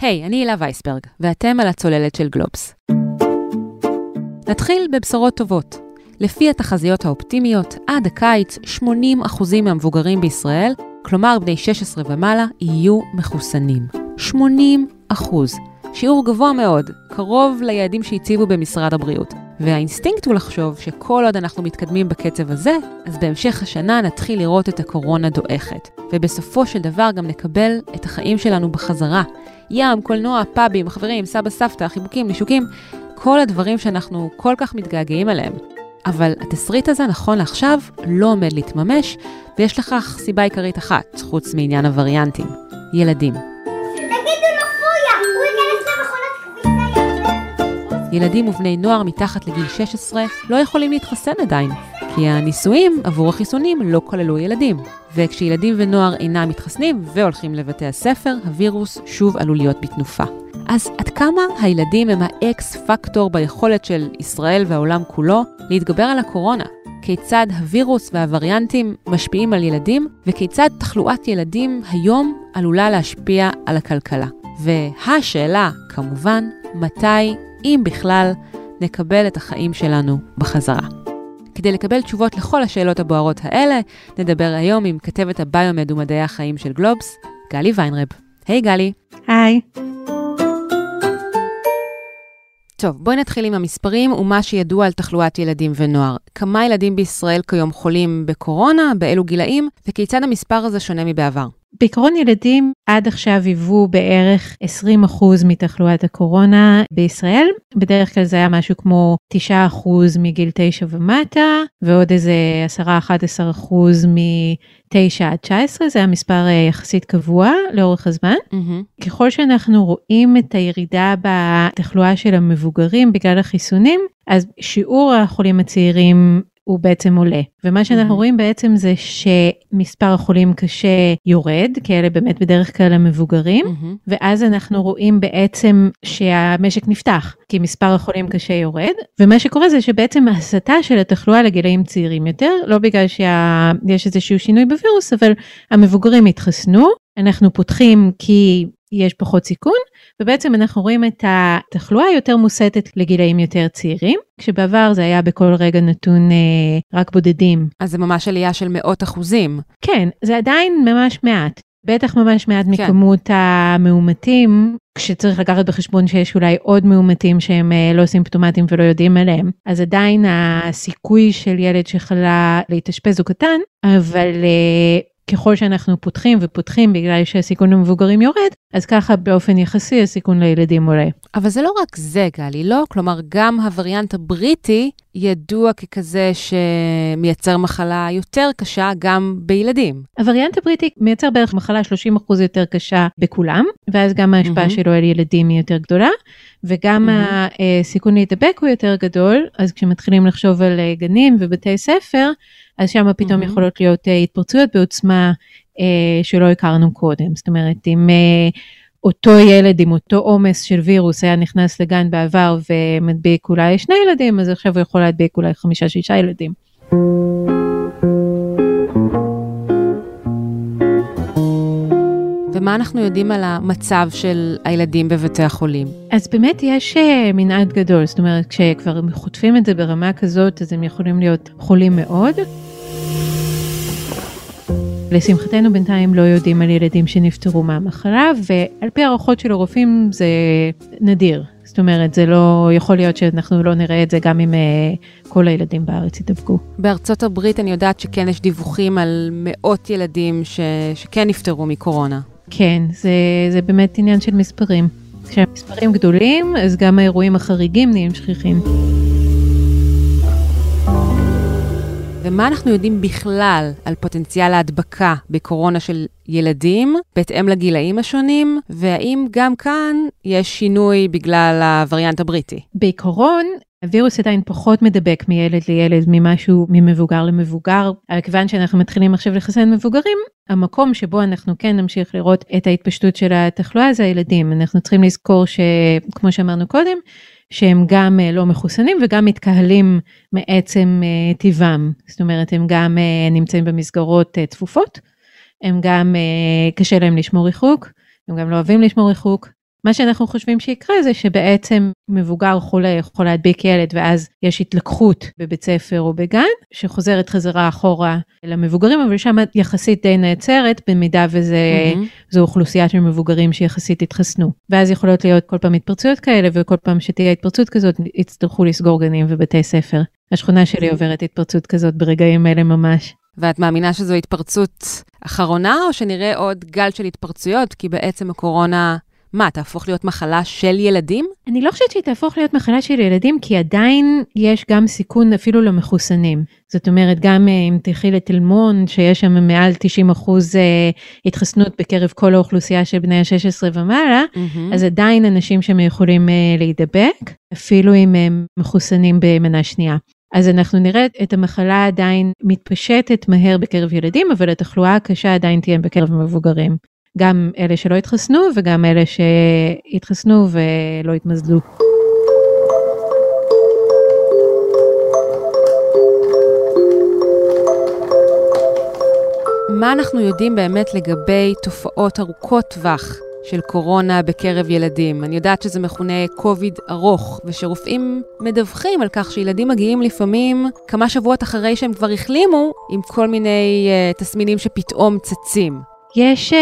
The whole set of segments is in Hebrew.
היי, hey, אני הילה וייסברג, ואתם על הצוללת של גלובס. נתחיל בבשורות טובות. לפי התחזיות האופטימיות, עד הקיץ 80% מהמבוגרים בישראל, כלומר בני 16 ומעלה, יהיו מחוסנים. 80%. שיעור גבוה מאוד, קרוב ליעדים שהציבו במשרד הבריאות. והאינסטינקט הוא לחשוב שכל עוד אנחנו מתקדמים בקצב הזה, אז בהמשך השנה נתחיל לראות את הקורונה דועכת. ובסופו של דבר גם נקבל את החיים שלנו בחזרה. ים, קולנוע, פאבים, חברים, סבא, סבתא, חיבוקים, נישוקים, כל הדברים שאנחנו כל כך מתגעגעים אליהם. אבל התסריט הזה, נכון לעכשיו, לא עומד להתממש, ויש לכך סיבה עיקרית אחת, חוץ מעניין הווריאנטים. ילדים. ילדים ובני נוער מתחת לגיל 16 לא יכולים להתחסן עדיין, כי הניסויים עבור החיסונים לא כללו ילדים. וכשילדים ונוער אינם מתחסנים והולכים לבתי הספר, הווירוס שוב עלול להיות בתנופה. אז עד כמה הילדים הם האקס פקטור ביכולת של ישראל והעולם כולו להתגבר על הקורונה? כיצד הווירוס והווריאנטים משפיעים על ילדים, וכיצד תחלואת ילדים היום עלולה להשפיע על הכלכלה. והשאלה, כמובן, מתי, אם בכלל, נקבל את החיים שלנו בחזרה. כדי לקבל תשובות לכל השאלות הבוערות האלה, נדבר היום עם כתבת הביומד ומדעי החיים של גלובס, גלי ויינרב. היי hey, גלי. היי. טוב, בואי נתחיל עם המספרים ומה שידוע על תחלואת ילדים ונוער. כמה ילדים בישראל כיום חולים בקורונה, באילו גילאים, וכיצד המספר הזה שונה מבעבר? בעיקרון ילדים עד עכשיו היוו בערך 20% מתחלואת הקורונה בישראל. בדרך כלל זה היה משהו כמו 9% מגיל 9 ומטה, ועוד איזה 10-11% מ-9 עד 19, זה היה מספר אה, יחסית קבוע לאורך הזמן. Mm-hmm. ככל שאנחנו רואים את הירידה בתחלואה של המבוגרים בגלל החיסונים, אז שיעור החולים הצעירים הוא בעצם עולה. ומה שאנחנו mm-hmm. רואים בעצם זה שמספר החולים קשה יורד, כי אלה באמת בדרך כלל המבוגרים, mm-hmm. ואז אנחנו רואים בעצם שהמשק נפתח, כי מספר החולים קשה יורד, ומה שקורה זה שבעצם ההסתה של התחלואה לגילאים צעירים יותר, לא בגלל שיש איזשהו שינוי בווירוס, אבל המבוגרים התחסנו, אנחנו פותחים כי יש פחות סיכון, ובעצם אנחנו רואים את התחלואה יותר מוסטת לגילאים יותר צעירים, כשבעבר זה היה בכל רגע נתון אה, רק בודדים. אז זה ממש עלייה של מאות אחוזים. כן, זה עדיין ממש מעט. בטח ממש מעט כן. מכמות המאומתים, כשצריך לקחת בחשבון שיש אולי עוד מאומתים שהם אה, לא סימפטומטיים ולא יודעים עליהם, אז עדיין הסיכוי של ילד שחלה להתאשפז הוא קטן, אבל אה, ככל שאנחנו פותחים ופותחים בגלל שהסיכון למבוגרים יורד, אז ככה באופן יחסי הסיכון לילדים עולה. אבל זה לא רק זה, גלי, לא? כלומר, גם הווריאנט הבריטי ידוע ככזה שמייצר מחלה יותר קשה גם בילדים. הווריאנט הבריטי מייצר בערך מחלה 30% יותר קשה בכולם, ואז גם ההשפעה mm-hmm. שלו על ילדים היא יותר גדולה, וגם mm-hmm. הסיכון להידבק הוא יותר גדול, אז כשמתחילים לחשוב על אה, גנים ובתי ספר, אז שם פתאום mm-hmm. יכולות להיות uh, התפרצויות בעוצמה uh, שלא הכרנו קודם. זאת אומרת, אם אותו ילד עם אותו עומס של וירוס היה נכנס לגן בעבר ומדביק אולי שני ילדים, אז עכשיו הוא יכול להדביק אולי חמישה-שישה ילדים. ומה אנחנו יודעים על המצב של הילדים בבתי החולים? אז באמת יש מנעד גדול, זאת אומרת, כשכבר חוטפים את זה ברמה כזאת, אז הם יכולים להיות חולים מאוד. לשמחתנו בינתיים לא יודעים על ילדים שנפטרו מהמחלה, ועל פי הערכות של הרופאים זה נדיר. זאת אומרת, זה לא יכול להיות שאנחנו לא נראה את זה גם אם uh, כל הילדים בארץ ידבקו. בארצות הברית אני יודעת שכן יש דיווחים על מאות ילדים ש... שכן נפטרו מקורונה. כן, זה, זה באמת עניין של מספרים. כשהמספרים גדולים, אז גם האירועים החריגים נהיים שכיחים. ומה אנחנו יודעים בכלל על פוטנציאל ההדבקה בקורונה של ילדים בהתאם לגילאים השונים, והאם גם כאן יש שינוי בגלל הווריאנט הבריטי? בעיקרון, הווירוס עדיין פחות מדבק מילד לילד ממשהו ממבוגר למבוגר, אבל כיוון שאנחנו מתחילים עכשיו לחסן מבוגרים, המקום שבו אנחנו כן נמשיך לראות את ההתפשטות של התחלואה זה הילדים. אנחנו צריכים לזכור שכמו שאמרנו קודם, שהם גם אה, לא מחוסנים וגם מתקהלים מעצם אה, טיבם. זאת אומרת, הם גם אה, נמצאים במסגרות צפופות, הם גם קשה להם לשמור ריחוק, הם גם לא אוהבים לשמור ריחוק, מה שאנחנו חושבים שיקרה זה שבעצם מבוגר חולה יכול להדביק ילד ואז יש התלקחות בבית ספר או בגן שחוזרת חזרה אחורה למבוגרים אבל שם יחסית די נעצרת במידה וזו mm-hmm. אוכלוסייה של מבוגרים שיחסית התחסנו ואז יכולות להיות כל פעם התפרצויות כאלה וכל פעם שתהיה התפרצות כזאת יצטרכו לסגור גנים ובתי ספר. השכונה שלי עוברת התפרצות כזאת ברגעים אלה ממש. ואת מאמינה שזו התפרצות אחרונה, או שנראה עוד גל של התפרצויות, כי בעצם הקורונה, מה, תהפוך להיות מחלה של ילדים? אני לא חושבת שהיא תהפוך להיות מחלה של ילדים, כי עדיין יש גם סיכון אפילו למחוסנים. זאת אומרת, גם אה, אם תלכי לתל מונד, שיש שם מעל 90 אחוז אה, התחסנות בקרב כל האוכלוסייה של בני ה-16 ומעלה, mm-hmm. אז עדיין אנשים שם יכולים אה, להידבק, אפילו אם הם מחוסנים במנה שנייה. אז אנחנו נראה את המחלה עדיין מתפשטת מהר בקרב ילדים, אבל התחלואה הקשה עדיין תהיה בקרב מבוגרים. גם אלה שלא התחסנו וגם אלה שהתחסנו ולא התמזלו. מה אנחנו יודעים באמת לגבי תופעות ארוכות טווח של קורונה בקרב ילדים. אני יודעת שזה מכונה קוביד ארוך, ושרופאים מדווחים על כך שילדים מגיעים לפעמים כמה שבועות אחרי שהם כבר החלימו, עם כל מיני uh, תסמינים שפתאום צצים. יש uh,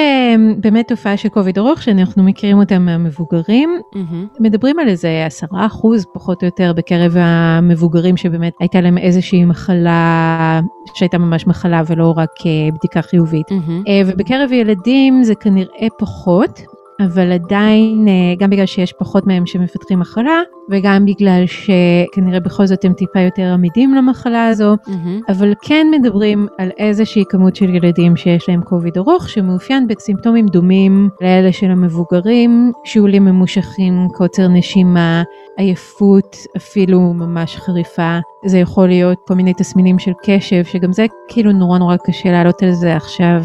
באמת תופעה של קוביד ארוך שאנחנו מכירים אותה מהמבוגרים. Mm-hmm. מדברים על איזה עשרה אחוז פחות או יותר בקרב המבוגרים שבאמת הייתה להם איזושהי מחלה שהייתה ממש מחלה ולא רק uh, בדיקה חיובית. Mm-hmm. Uh, ובקרב ילדים זה כנראה פחות, אבל עדיין, אה, גם בגלל שיש פחות מהם שמפתחים מחלה, וגם בגלל שכנראה בכל זאת הם טיפה יותר עמידים למחלה הזו, mm-hmm. אבל כן מדברים על איזושהי כמות של ילדים שיש להם קוביד ארוך, שמאופיין בסימפטומים דומים לאלה של המבוגרים, שיעולים ממושכים, קוצר נשימה, עייפות אפילו ממש חריפה. זה יכול להיות כל מיני תסמינים של קשב, שגם זה כאילו נורא נורא קשה לעלות על זה עכשיו.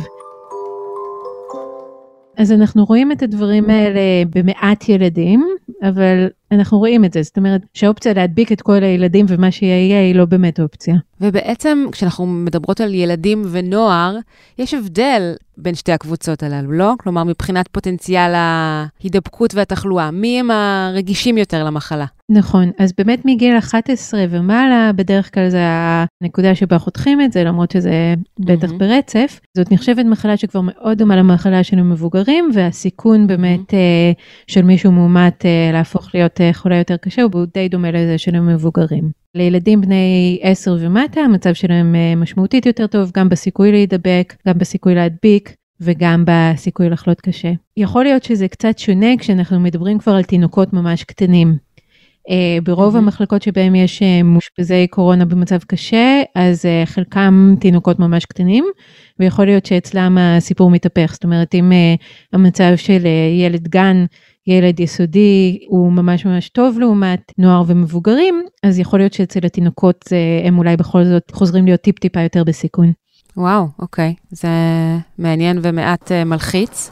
אז אנחנו רואים את הדברים האלה במעט ילדים, אבל אנחנו רואים את זה, זאת אומרת שהאופציה להדביק את כל הילדים ומה שיהיה היא לא באמת אופציה. ובעצם כשאנחנו מדברות על ילדים ונוער, יש הבדל בין שתי הקבוצות הללו, לא? כלומר, מבחינת פוטנציאל ההידבקות והתחלואה, מי הם הרגישים יותר למחלה? נכון, אז באמת מגיל 11 ומעלה, בדרך כלל זה הנקודה שבה חותכים את זה, למרות שזה בטח mm-hmm. ברצף. זאת נחשבת מחלה שכבר מאוד דומה למחלה של המבוגרים, והסיכון באמת mm-hmm. של מישהו מאומת אה, להפוך להיות אה, חולה יותר קשה הוא די דומה לזה של המבוגרים. לילדים בני 10 ומטה המצב שלהם משמעותית יותר טוב, גם בסיכוי להידבק, גם בסיכוי להדביק. וגם בסיכוי לחלות קשה. יכול להיות שזה קצת שונה כשאנחנו מדברים כבר על תינוקות ממש קטנים. Uh, ברוב mm-hmm. המחלקות שבהם יש uh, מאושפזי קורונה במצב קשה, אז uh, חלקם תינוקות ממש קטנים, ויכול להיות שאצלם הסיפור מתהפך. זאת אומרת, אם uh, המצב של uh, ילד גן, ילד יסודי, הוא ממש ממש טוב לעומת נוער ומבוגרים, אז יכול להיות שאצל התינוקות uh, הם אולי בכל זאת חוזרים להיות טיפ-טיפה יותר בסיכון. וואו, אוקיי. זה מעניין ומעט uh, מלחיץ.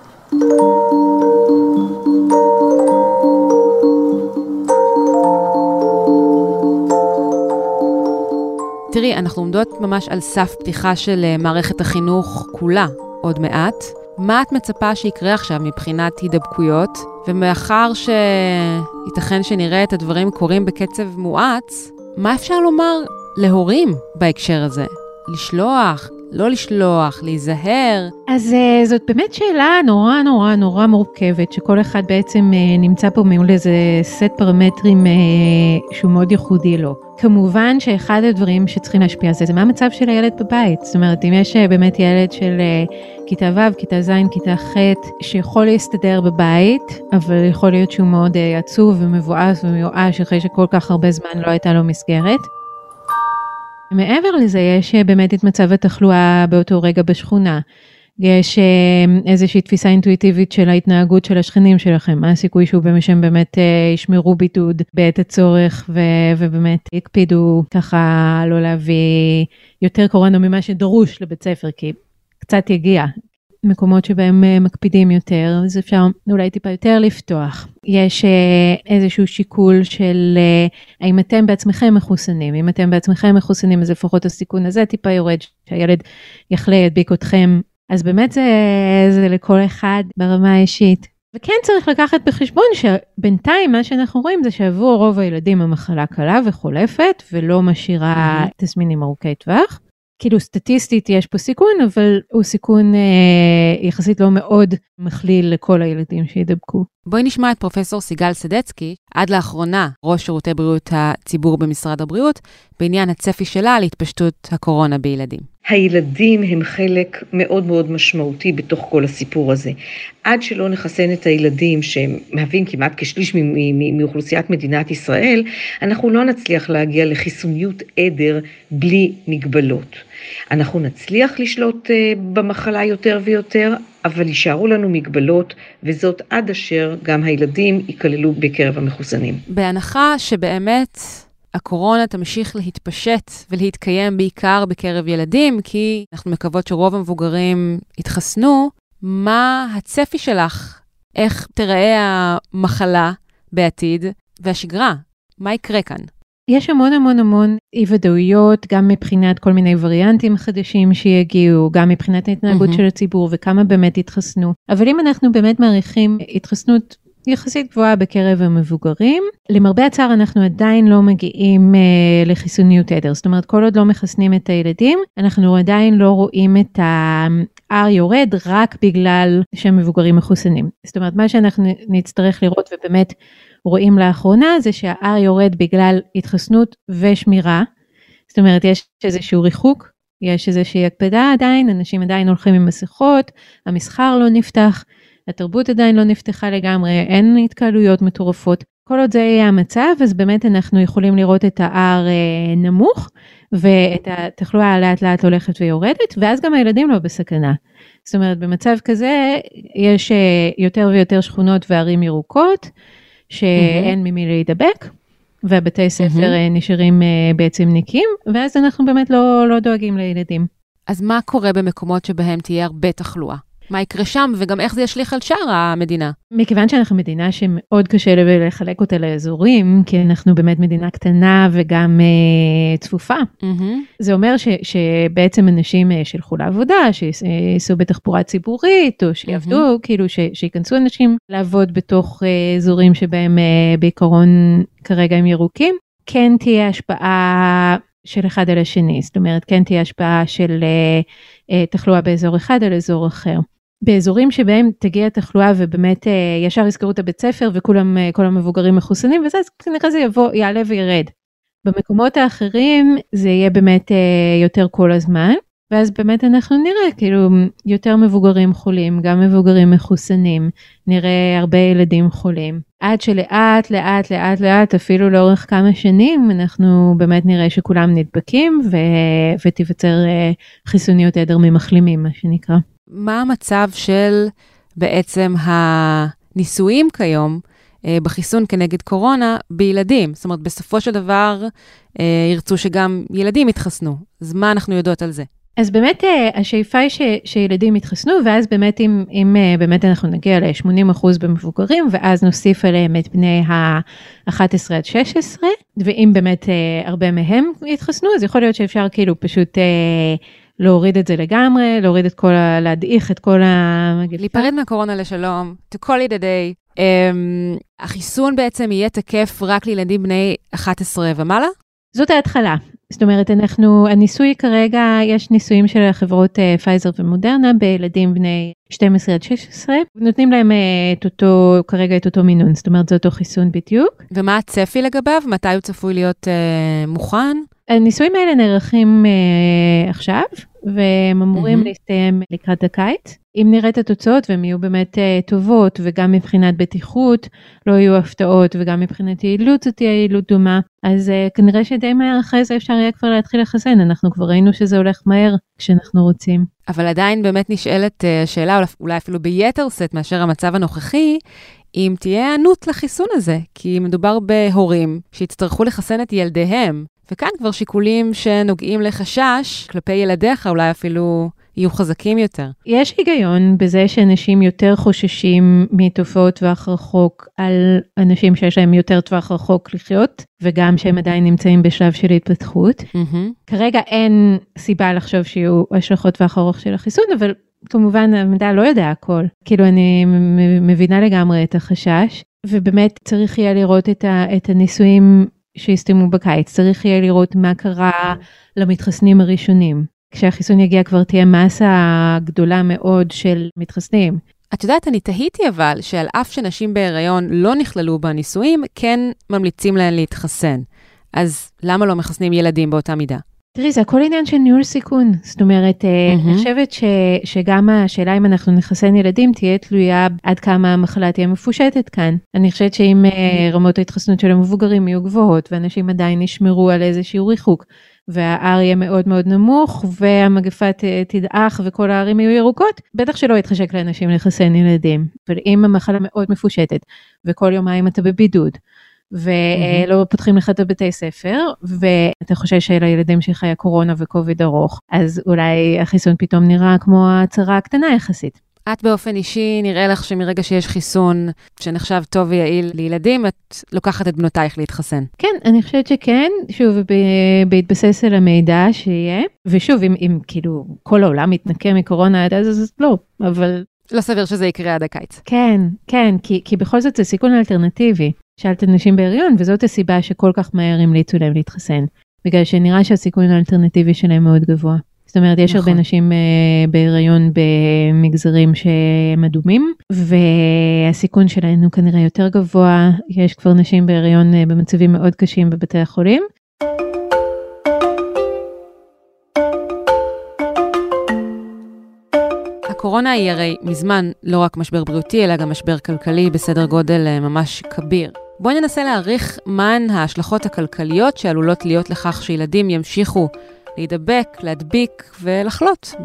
תראי, אנחנו עומדות ממש על סף פתיחה של uh, מערכת החינוך כולה עוד מעט. מה את מצפה שיקרה עכשיו מבחינת הידבקויות? ומאחר שייתכן שנראה את הדברים קורים בקצב מואץ, מה אפשר לומר להורים בהקשר הזה? לשלוח, לא לשלוח, להיזהר. אז uh, זאת באמת שאלה נורא נורא נורא מורכבת, שכל אחד בעצם uh, נמצא פה מול איזה סט פרמטרים uh, שהוא מאוד ייחודי לו. כמובן שאחד הדברים שצריכים להשפיע על זה, זה מה המצב של הילד בבית. זאת אומרת, אם יש באמת ילד של כיתה ו', כיתה ז', כיתה ח', שיכול להסתדר בבית, אבל יכול להיות שהוא מאוד עצוב ומבואס ומיואש אחרי שכל כך הרבה זמן לא הייתה לו מסגרת. מעבר לזה יש אה, באמת את מצב התחלואה באותו רגע בשכונה. יש אה, איזושהי תפיסה אינטואיטיבית של ההתנהגות של השכנים שלכם, מה הסיכוי שהוא שהם באמת אה, ישמרו בידוד בעת הצורך ו, ובאמת יקפידו ככה לא להביא יותר קורונה ממה שדרוש לבית ספר, כי קצת יגיע, מקומות שבהם אה, מקפידים יותר, אז אפשר אולי טיפה יותר לפתוח. יש אה, איזשהו שיקול של אה, האם אתם בעצמכם מחוסנים. אם אתם בעצמכם מחוסנים, אז לפחות הסיכון הזה טיפה יורד, שהילד יחלה, ידביק אתכם. אז באמת זה, זה לכל אחד ברמה האישית. וכן צריך לקחת בחשבון שבינתיים מה שאנחנו רואים זה שעבור רוב הילדים המחלה קלה וחולפת ולא משאירה. תסמינים ארוכי טווח. כאילו סטטיסטית יש פה סיכון, אבל הוא סיכון אה, יחסית לא מאוד מכליל לכל הילדים שידבקו. בואי נשמע את פרופסור סיגל סדצקי, עד לאחרונה ראש שירותי בריאות הציבור במשרד הבריאות, בעניין הצפי שלה להתפשטות הקורונה בילדים. הילדים הם חלק מאוד מאוד משמעותי בתוך כל הסיפור הזה. עד שלא נחסן את הילדים, שהם מהווים כמעט כשליש מאוכלוסיית מדינת ישראל, אנחנו לא נצליח להגיע לחיסוניות עדר בלי מגבלות. אנחנו נצליח לשלוט אה, במחלה יותר ויותר, אבל יישארו לנו מגבלות, וזאת עד אשר גם הילדים ייכללו בקרב המחוסנים. בהנחה שבאמת הקורונה תמשיך להתפשט ולהתקיים בעיקר בקרב ילדים, כי אנחנו מקוות שרוב המבוגרים יתחסנו, מה הצפי שלך? איך תיראה המחלה בעתיד והשגרה? מה יקרה כאן? יש המון המון המון אי ודאויות, גם מבחינת כל מיני וריאנטים חדשים שיגיעו, גם מבחינת ההתנהגות mm-hmm. של הציבור וכמה באמת יתחסנו. אבל אם אנחנו באמת מעריכים התחסנות יחסית גבוהה בקרב המבוגרים. למרבה הצער אנחנו עדיין לא מגיעים אה, לחיסוניות עדר, זאת אומרת כל עוד לא מחסנים את הילדים, אנחנו עדיין לא רואים את ה-R יורד רק בגלל שהמבוגרים מחוסנים. זאת אומרת מה שאנחנו נצטרך לראות ובאמת רואים לאחרונה זה שה-R יורד בגלל התחסנות ושמירה. זאת אומרת יש איזשהו ריחוק, יש איזושהי הקפדה עדיין, אנשים עדיין הולכים עם מסכות, המסחר לא נפתח. התרבות עדיין לא נפתחה לגמרי, אין התקהלויות מטורפות. כל עוד זה יהיה המצב, אז באמת אנחנו יכולים לראות את ה-R אה, נמוך, ואת התחלואה לאט לאט הולכת ויורדת, ואז גם הילדים לא בסכנה. זאת אומרת, במצב כזה יש אה, יותר ויותר שכונות וערים ירוקות, שאין ממי להידבק, והבתי ספר mm-hmm. נשארים בעצם ניקים, ואז אנחנו באמת לא, לא דואגים לילדים. אז מה קורה במקומות שבהם תהיה הרבה תחלואה? מה יקרה שם, וגם איך זה ישליך על שאר המדינה. מכיוון שאנחנו מדינה שמאוד קשה לחלק אותה לאזורים, כי אנחנו באמת מדינה קטנה וגם uh, צפופה, mm-hmm. זה אומר ש, שבעצם אנשים uh, שילכו לעבודה, שייסעו בתחבורה ציבורית, או שיעבדו, mm-hmm. כאילו ש, שייכנסו אנשים לעבוד בתוך uh, אזורים שבהם uh, בעיקרון כרגע הם ירוקים, כן תהיה השפעה של אחד על השני, זאת אומרת כן תהיה השפעה של uh, uh, תחלואה באזור אחד על אזור אחר. באזורים שבהם תגיע תחלואה ובאמת אה, ישר יזכרו את הבית ספר וכולם, אה, כל המבוגרים מחוסנים וזה, אז כנראה זה יבוא, יעלה וירד. במקומות האחרים זה יהיה באמת אה, יותר כל הזמן, ואז באמת אנחנו נראה כאילו יותר מבוגרים חולים, גם מבוגרים מחוסנים, נראה הרבה ילדים חולים. עד שלאט לאט לאט לאט אפילו לאורך כמה שנים אנחנו באמת נראה שכולם נדבקים ו... ותיווצר חיסוניות עדר ממחלימים מה שנקרא. מה המצב של בעצם הניסויים כיום אה, בחיסון כנגד קורונה בילדים? זאת אומרת, בסופו של דבר אה, ירצו שגם ילדים יתחסנו. אז מה אנחנו יודעות על זה? אז באמת אה, השאיפה היא ש, שילדים יתחסנו, ואז באמת אם, אם אה, באמת אנחנו נגיע ל-80% במבוגרים, ואז נוסיף עליהם את בני ה-11 עד 16, ואם באמת אה, הרבה מהם יתחסנו, אז יכול להיות שאפשר כאילו פשוט להוריד את זה לגמרי, להוריד את כל ה... להדעיך את כל המגפה. להיפרד מהקורונה לשלום, to call it a day. Um, החיסון בעצם יהיה תקף רק לילדים בני 11 ומעלה? זאת ההתחלה. זאת אומרת, אנחנו, הניסוי כרגע, יש ניסויים של החברות פייזר ומודרנה בילדים בני 12 עד 16, נותנים להם uh, את אותו, כרגע את אותו מינון, זאת אומרת, זה אותו חיסון בדיוק. ומה הצפי לגביו? מתי הוא צפוי להיות uh, מוכן? הניסויים האלה נערכים uh, עכשיו, והם אמורים mm-hmm. להסתיים לקראת הקיץ. אם נראה את התוצאות והן יהיו באמת uh, טובות, וגם מבחינת בטיחות לא יהיו הפתעות, וגם מבחינת יעילות זאת תהיה יעילות דומה, אז uh, כנראה שדי מהר אחרי זה אפשר יהיה כבר להתחיל לחסן, אנחנו כבר ראינו שזה הולך מהר כשאנחנו רוצים. אבל עדיין באמת נשאלת השאלה, אולי אפילו ביתר שאת מאשר המצב הנוכחי, אם תהיה היענות לחיסון הזה, כי מדובר בהורים שיצטרכו לחסן את ילדיהם, וכאן כבר שיקולים שנוגעים לחשש כלפי ילדיך, אולי אפילו יהיו חזקים יותר. יש היגיון בזה שאנשים יותר חוששים מתופעות טווח רחוק על אנשים שיש להם יותר טווח רחוק לחיות, וגם שהם עדיין נמצאים בשלב של התפתחות. Mm-hmm. כרגע אין סיבה לחשוב שיהיו השלכות טווח ארוך של החיסון, אבל כמובן המדע לא יודע הכל, כאילו אני מבינה לגמרי את החשש, ובאמת צריך יהיה לראות את, ה, את הניסויים שהסתיימו בקיץ, צריך יהיה לראות מה קרה למתחסנים הראשונים. כשהחיסון יגיע כבר תהיה מסה גדולה מאוד של מתחסנים. את יודעת, אני תהיתי אבל שעל אף שנשים בהיריון לא נכללו בניסויים, כן ממליצים להן להתחסן. אז למה לא מחסנים ילדים באותה מידה? תראי, זה הכל עניין של ניהול סיכון. זאת אומרת, mm-hmm. אני חושבת ש, שגם השאלה אם אנחנו נחסן ילדים תהיה תלויה עד כמה המחלה תהיה מפושטת כאן. אני חושבת שאם mm-hmm. רמות ההתחסנות של המבוגרים יהיו גבוהות, ואנשים עדיין ישמרו על איזשהו ריחוק, וה-R יהיה מאוד מאוד נמוך, והמגפה תדעך וכל הערים יהיו ירוקות, בטח שלא יתחשק לאנשים לחסן ילדים. אבל אם המחלה מאוד מפושטת, וכל יומיים אתה בבידוד, ולא פותחים לך את הבתי ספר, ואתה חושש שלילדים שלך היה קורונה וקוביד ארוך, אז אולי החיסון פתאום נראה כמו הצהרה הקטנה יחסית. את באופן אישי, נראה לך שמרגע שיש חיסון שנחשב טוב ויעיל לילדים, את לוקחת את בנותייך להתחסן. כן, אני חושבת שכן, שוב, בהתבסס על המידע שיהיה, ושוב, אם, אם כאילו כל העולם מתנקה מקורונה עד אז, אז לא, אבל... לא סביר שזה יקרה עד הקיץ. כן, כן, כי, כי בכל זאת זה סיכון אלטרנטיבי. שאלת נשים בהריון, וזאת הסיבה שכל כך מהר המליצו להם להתחסן. בגלל שנראה שהסיכון האלטרנטיבי שלהם מאוד גבוה. זאת אומרת, יש נכון. הרבה נשים uh, בהיריון במגזרים שהם אדומים, והסיכון שלהם הוא כנראה יותר גבוה. יש כבר נשים בהיריון uh, במצבים מאוד קשים בבתי החולים. הקורונה היא הרי מזמן לא רק משבר בריאותי, אלא גם משבר כלכלי בסדר גודל uh, ממש כביר. בואי ננסה להעריך מהן ההשלכות הכלכליות שעלולות להיות לכך שילדים ימשיכו להידבק, להדביק ולחלות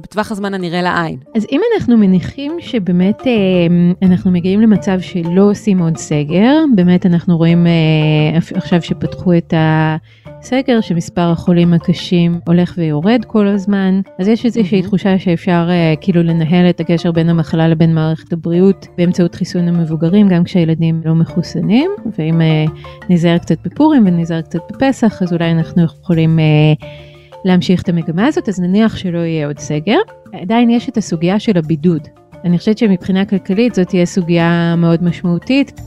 בטווח הזמן הנראה לעין. אז אם אנחנו מניחים שבאמת אה, אנחנו מגיעים למצב שלא עושים עוד סגר, באמת אנחנו רואים אה, עכשיו שפתחו את הסגר, שמספר החולים הקשים הולך ויורד כל הזמן, אז יש איזושהי תחושה שאפשר אה, כאילו לנהל את הקשר בין המחלה לבין מערכת הבריאות באמצעות חיסון המבוגרים, גם כשהילדים לא מחוסנים, ואם ניזהר קצת בפורים וניזהר קצת בפסח, אז אולי אנחנו יכולים... להמשיך את המגמה הזאת, אז נניח שלא יהיה עוד סגר. עדיין יש את הסוגיה של הבידוד. אני חושבת שמבחינה כלכלית זאת תהיה סוגיה מאוד משמעותית.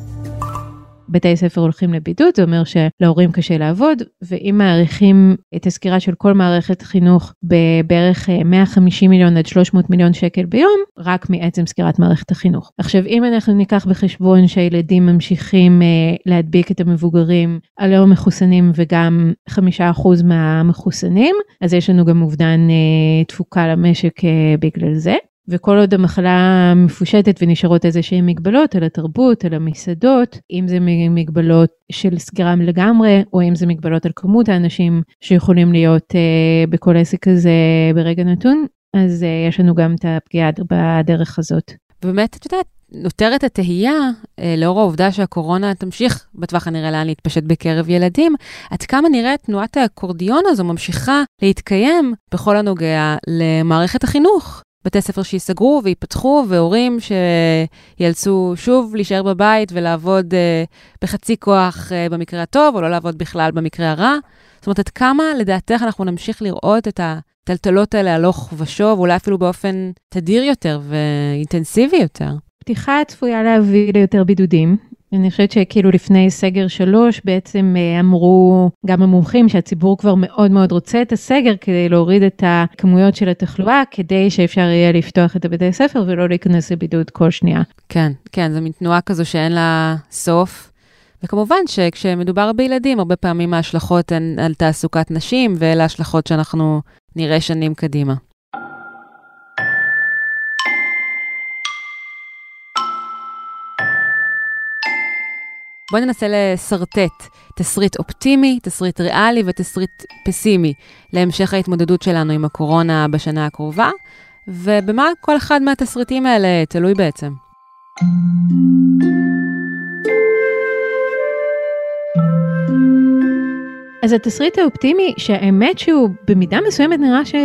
בתי ספר הולכים לבידוד, זה אומר שלהורים קשה לעבוד, ואם מעריכים את הסקירה של כל מערכת חינוך בבערך 150 אה, מיליון עד 300 מיליון שקל ביום, רק מעצם סקירת מערכת החינוך. עכשיו, אם אנחנו ניקח בחשבון שהילדים ממשיכים אה, להדביק את המבוגרים הלא מחוסנים וגם 5% מהמחוסנים, אז יש לנו גם אובדן אה, תפוקה למשק בגלל זה. וכל עוד המחלה מפושטת ונשארות איזה שהן מגבלות על התרבות, על המסעדות, אם זה מגבלות של סגירה לגמרי, או אם זה מגבלות על כמות האנשים שיכולים להיות אה, בכל עסק הזה ברגע נתון, אז אה, יש לנו גם את הפגיעה בדרך הזאת. באמת, את יודעת, נותרת התהייה, אה, לאור העובדה שהקורונה תמשיך בטווח הנראה לאן להתפשט בקרב ילדים, עד כמה נראה תנועת האקורדיון הזו ממשיכה להתקיים בכל הנוגע למערכת החינוך. בתי ספר שייסגרו וייפתחו, והורים שיאלצו שוב להישאר בבית ולעבוד uh, בחצי כוח uh, במקרה הטוב, או לא לעבוד בכלל במקרה הרע. זאת אומרת, עד כמה לדעתך אנחנו נמשיך לראות את הטלטלות האלה הלוך ושוב, אולי אפילו באופן תדיר יותר ואינטנסיבי יותר? פתיחה צפויה להביא ליותר בידודים, אני חושבת שכאילו לפני סגר שלוש בעצם אה, אמרו גם המומחים שהציבור כבר מאוד מאוד רוצה את הסגר כדי להוריד את הכמויות של התחלואה, כדי שאפשר יהיה לפתוח את הבתי הספר ולא להיכנס לבידוד כל שנייה. כן, כן, זו מין תנועה כזו שאין לה סוף. וכמובן שכשמדובר בילדים, הרבה פעמים ההשלכות הן על תעסוקת נשים, ואלה השלכות שאנחנו נראה שנים קדימה. בואי ננסה לשרטט תסריט אופטימי, תסריט ריאלי ותסריט פסימי להמשך ההתמודדות שלנו עם הקורונה בשנה הקרובה, ובמה כל אחד מהתסריטים האלה תלוי בעצם. אז התסריט האופטימי, שהאמת שהוא במידה מסוימת נראה ש...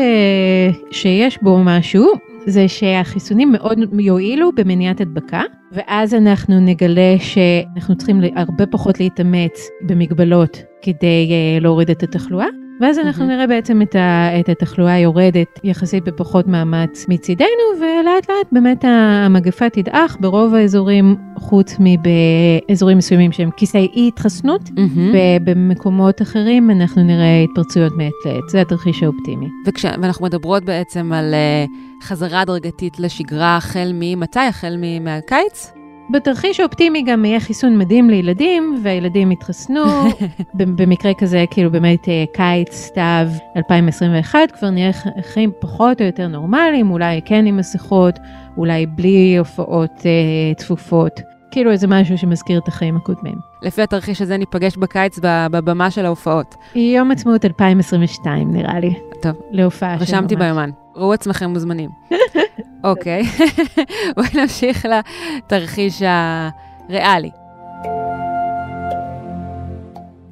שיש בו משהו, זה שהחיסונים מאוד יועילו במניעת הדבקה, ואז אנחנו נגלה שאנחנו צריכים הרבה פחות להתאמץ במגבלות כדי uh, להוריד את התחלואה. ואז אנחנו נראה בעצם את, ה, את התחלואה יורדת יחסית בפחות מאמץ מצידנו, ולאט לאט באמת המגפה תדעך ברוב האזורים, חוץ מבאזורים מסוימים שהם כיסי אי התחסנות, ובמקומות אחרים אנחנו נראה התפרצויות מעת לעת, זה התרחיש האופטימי. וכש, ואנחנו מדברות בעצם על uh, חזרה הדרגתית לשגרה החל ממתי? החל מהקיץ? בתרחיש האופטימי גם יהיה חיסון מדהים לילדים, והילדים יתחסנו. במקרה כזה, כאילו באמת אה, קיץ, סתיו 2021, כבר נהיה חיים פחות או יותר נורמליים, אולי כן עם מסכות, אולי בלי הופעות אה, צפופות. כאילו איזה משהו שמזכיר את החיים הקודמים. לפי התרחיש הזה ניפגש בקיץ בבמה של ההופעות. יום עצמאות 2022 נראה לי. טוב. להופעה של ממש. רשמתי ביומן. ראו עצמכם מוזמנים. אוקיי, בואי נמשיך לתרחיש הריאלי.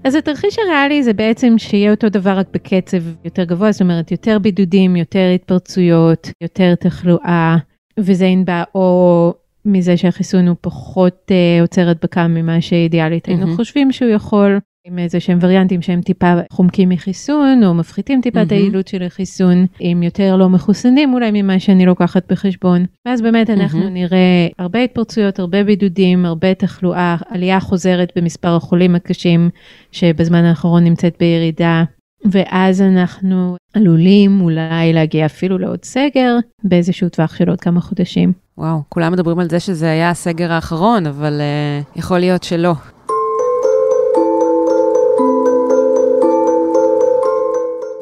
אז התרחיש הריאלי זה בעצם שיהיה אותו דבר רק בקצב יותר גבוה, זאת אומרת יותר בידודים, יותר התפרצויות, יותר תחלואה, וזה ינבע או מזה שהחיסון הוא פחות uh, עוצר הדבקה ממה שאידיאלית mm-hmm. היינו חושבים שהוא יכול, עם איזה שהם וריאנטים שהם טיפה חומקים מחיסון, או מפחיתים טיפה mm-hmm. את היעילות של החיסון, עם יותר לא מחוסנים אולי ממה שאני לוקחת בחשבון. ואז באמת אנחנו mm-hmm. נראה הרבה התפרצויות, הרבה בידודים, הרבה תחלואה, עלייה חוזרת במספר החולים הקשים, שבזמן האחרון נמצאת בירידה. ואז אנחנו עלולים אולי להגיע אפילו לעוד סגר באיזשהו טווח של עוד כמה חודשים. וואו, כולם מדברים על זה שזה היה הסגר האחרון, אבל uh, יכול להיות שלא.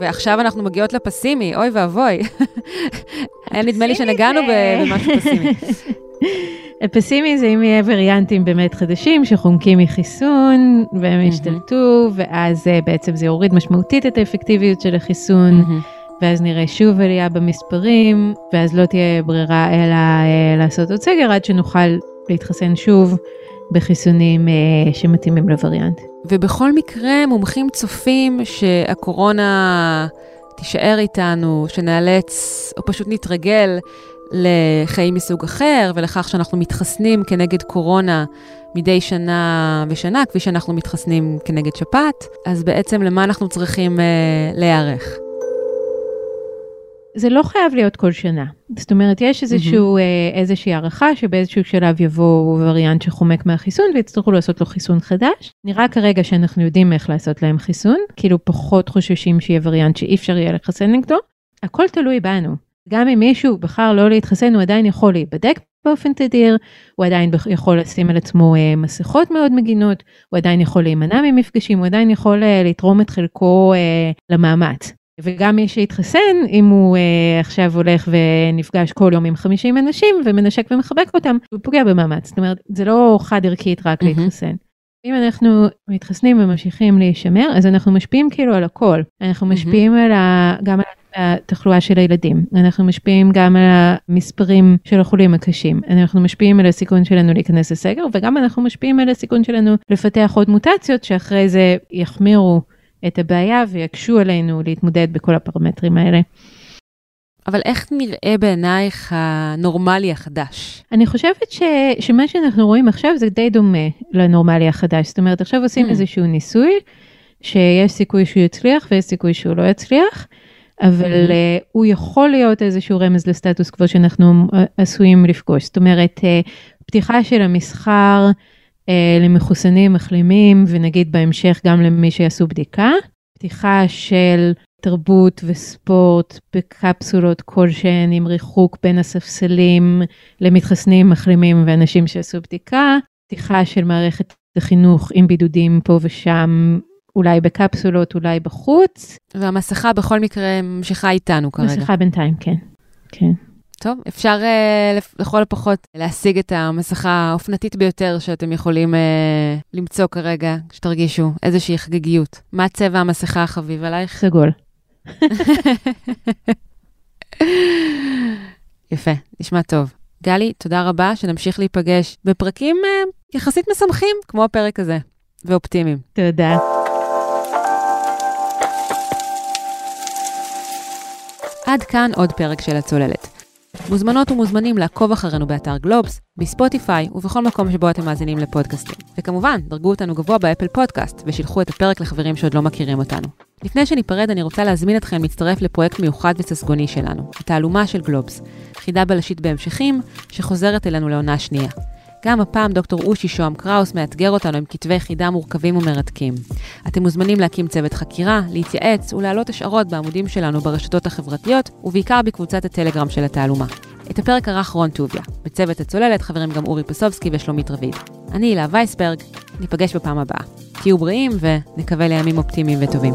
ועכשיו אנחנו מגיעות לפסימי, אוי ואבוי. היה נדמה לי שנגענו במשהו פסימי. הפסימי זה אם יהיה וריאנטים באמת חדשים שחומקים מחיסון והם ישתלטו, ואז אה, בעצם זה יוריד משמעותית את האפקטיביות של החיסון. ואז נראה שוב עלייה במספרים, ואז לא תהיה ברירה אלא אה, לעשות עוד סגר עד שנוכל להתחסן שוב בחיסונים אה, שמתאימים לווריאנט. ובכל מקרה, מומחים צופים שהקורונה תישאר איתנו, שנאלץ או פשוט נתרגל לחיים מסוג אחר ולכך שאנחנו מתחסנים כנגד קורונה מדי שנה ושנה, כפי שאנחנו מתחסנים כנגד שפעת, אז בעצם למה אנחנו צריכים אה, להיערך? זה לא חייב להיות כל שנה. זאת אומרת, יש איזשהו, mm-hmm. איזושהי הערכה שבאיזשהו שלב יבוא וריאנט שחומק מהחיסון ויצטרכו לעשות לו חיסון חדש. נראה כרגע שאנחנו יודעים איך לעשות להם חיסון, כאילו פחות חוששים שיהיה וריאנט שאי אפשר יהיה לחסן נגדו. הכל תלוי בנו. גם אם מישהו בחר לא להתחסן, הוא עדיין יכול להיבדק באופן תדיר, הוא עדיין יכול לשים על עצמו אה, מסכות מאוד מגינות, הוא עדיין יכול להימנע ממפגשים, הוא עדיין יכול אה, לתרום את חלקו למאמץ. וגם מי שהתחסן, אם הוא אה, עכשיו הולך ונפגש כל יום עם 50 אנשים ומנשק ומחבק אותם, הוא פוגע במאמץ. זאת אומרת, זה לא חד ערכית רק. להתחסן. אם אנחנו מתחסנים וממשיכים להישמר, אז אנחנו משפיעים כאילו על הכל. אנחנו משפיעים. על ה... גם על התחלואה של הילדים, אנחנו משפיעים גם על המספרים של החולים הקשים, אנחנו משפיעים על הסיכון שלנו להיכנס לסגר, וגם אנחנו משפיעים על הסיכון שלנו לפתח עוד מוטציות שאחרי זה יחמירו את הבעיה ויקשו עלינו להתמודד בכל הפרמטרים האלה. אבל איך נראה בעינייך הנורמלי החדש? אני חושבת ש, שמה שאנחנו רואים עכשיו זה די דומה לנורמלי החדש. זאת אומרת, עכשיו עושים mm. איזשהו ניסוי, שיש סיכוי שהוא יצליח ויש סיכוי שהוא לא יצליח, אבל mm. uh, הוא יכול להיות איזשהו רמז לסטטוס קוו שאנחנו uh, עשויים לפגוש. זאת אומרת, uh, פתיחה של המסחר, אה, למחוסנים מחלימים ונגיד בהמשך גם למי שיעשו בדיקה. פתיחה של תרבות וספורט בקפסולות כלשהן עם ריחוק בין הספסלים למתחסנים מחלימים ואנשים שעשו בדיקה. פתיחה של מערכת החינוך עם בידודים פה ושם אולי בקפסולות, אולי בחוץ. והמסכה בכל מקרה ממשיכה איתנו כרגע. מסכה בינתיים, כן. כן. טוב, אפשר uh, לכל הפחות להשיג את המסכה האופנתית ביותר שאתם יכולים uh, למצוא כרגע, שתרגישו איזושהי חגיגיות. מה צבע המסכה החביב עלייך? סגול. יפה, נשמע טוב. גלי, תודה רבה, שנמשיך להיפגש בפרקים uh, יחסית משמחים, כמו הפרק הזה, ואופטימיים. תודה. עד כאן עוד פרק של הצוללת. מוזמנות ומוזמנים לעקוב אחרינו באתר גלובס, בספוטיפיי ובכל מקום שבו אתם מאזינים לפודקאסטים. וכמובן, דרגו אותנו גבוה באפל פודקאסט ושילחו את הפרק לחברים שעוד לא מכירים אותנו. לפני שניפרד, אני רוצה להזמין אתכם להצטרף לפרויקט מיוחד וססגוני שלנו, התעלומה של גלובס, חידה בלשית בהמשכים, שחוזרת אלינו לעונה שנייה. גם הפעם דוקטור אושי שוהם קראוס מאתגר אותנו עם כתבי חידה מורכבים ומרתקים. אתם מוזמנים להקים צוות חקירה, להתייעץ ולהעלות השערות בעמודים שלנו ברשתות החברתיות, ובעיקר בקבוצת הטלגרם של התעלומה. את הפרק ערך רון טוביה. בצוות הצוללת חברים גם אורי פסובסקי ושלומית רביד. אני הילה וייסברג, ניפגש בפעם הבאה. תהיו בריאים ונקווה לימים אופטימיים וטובים.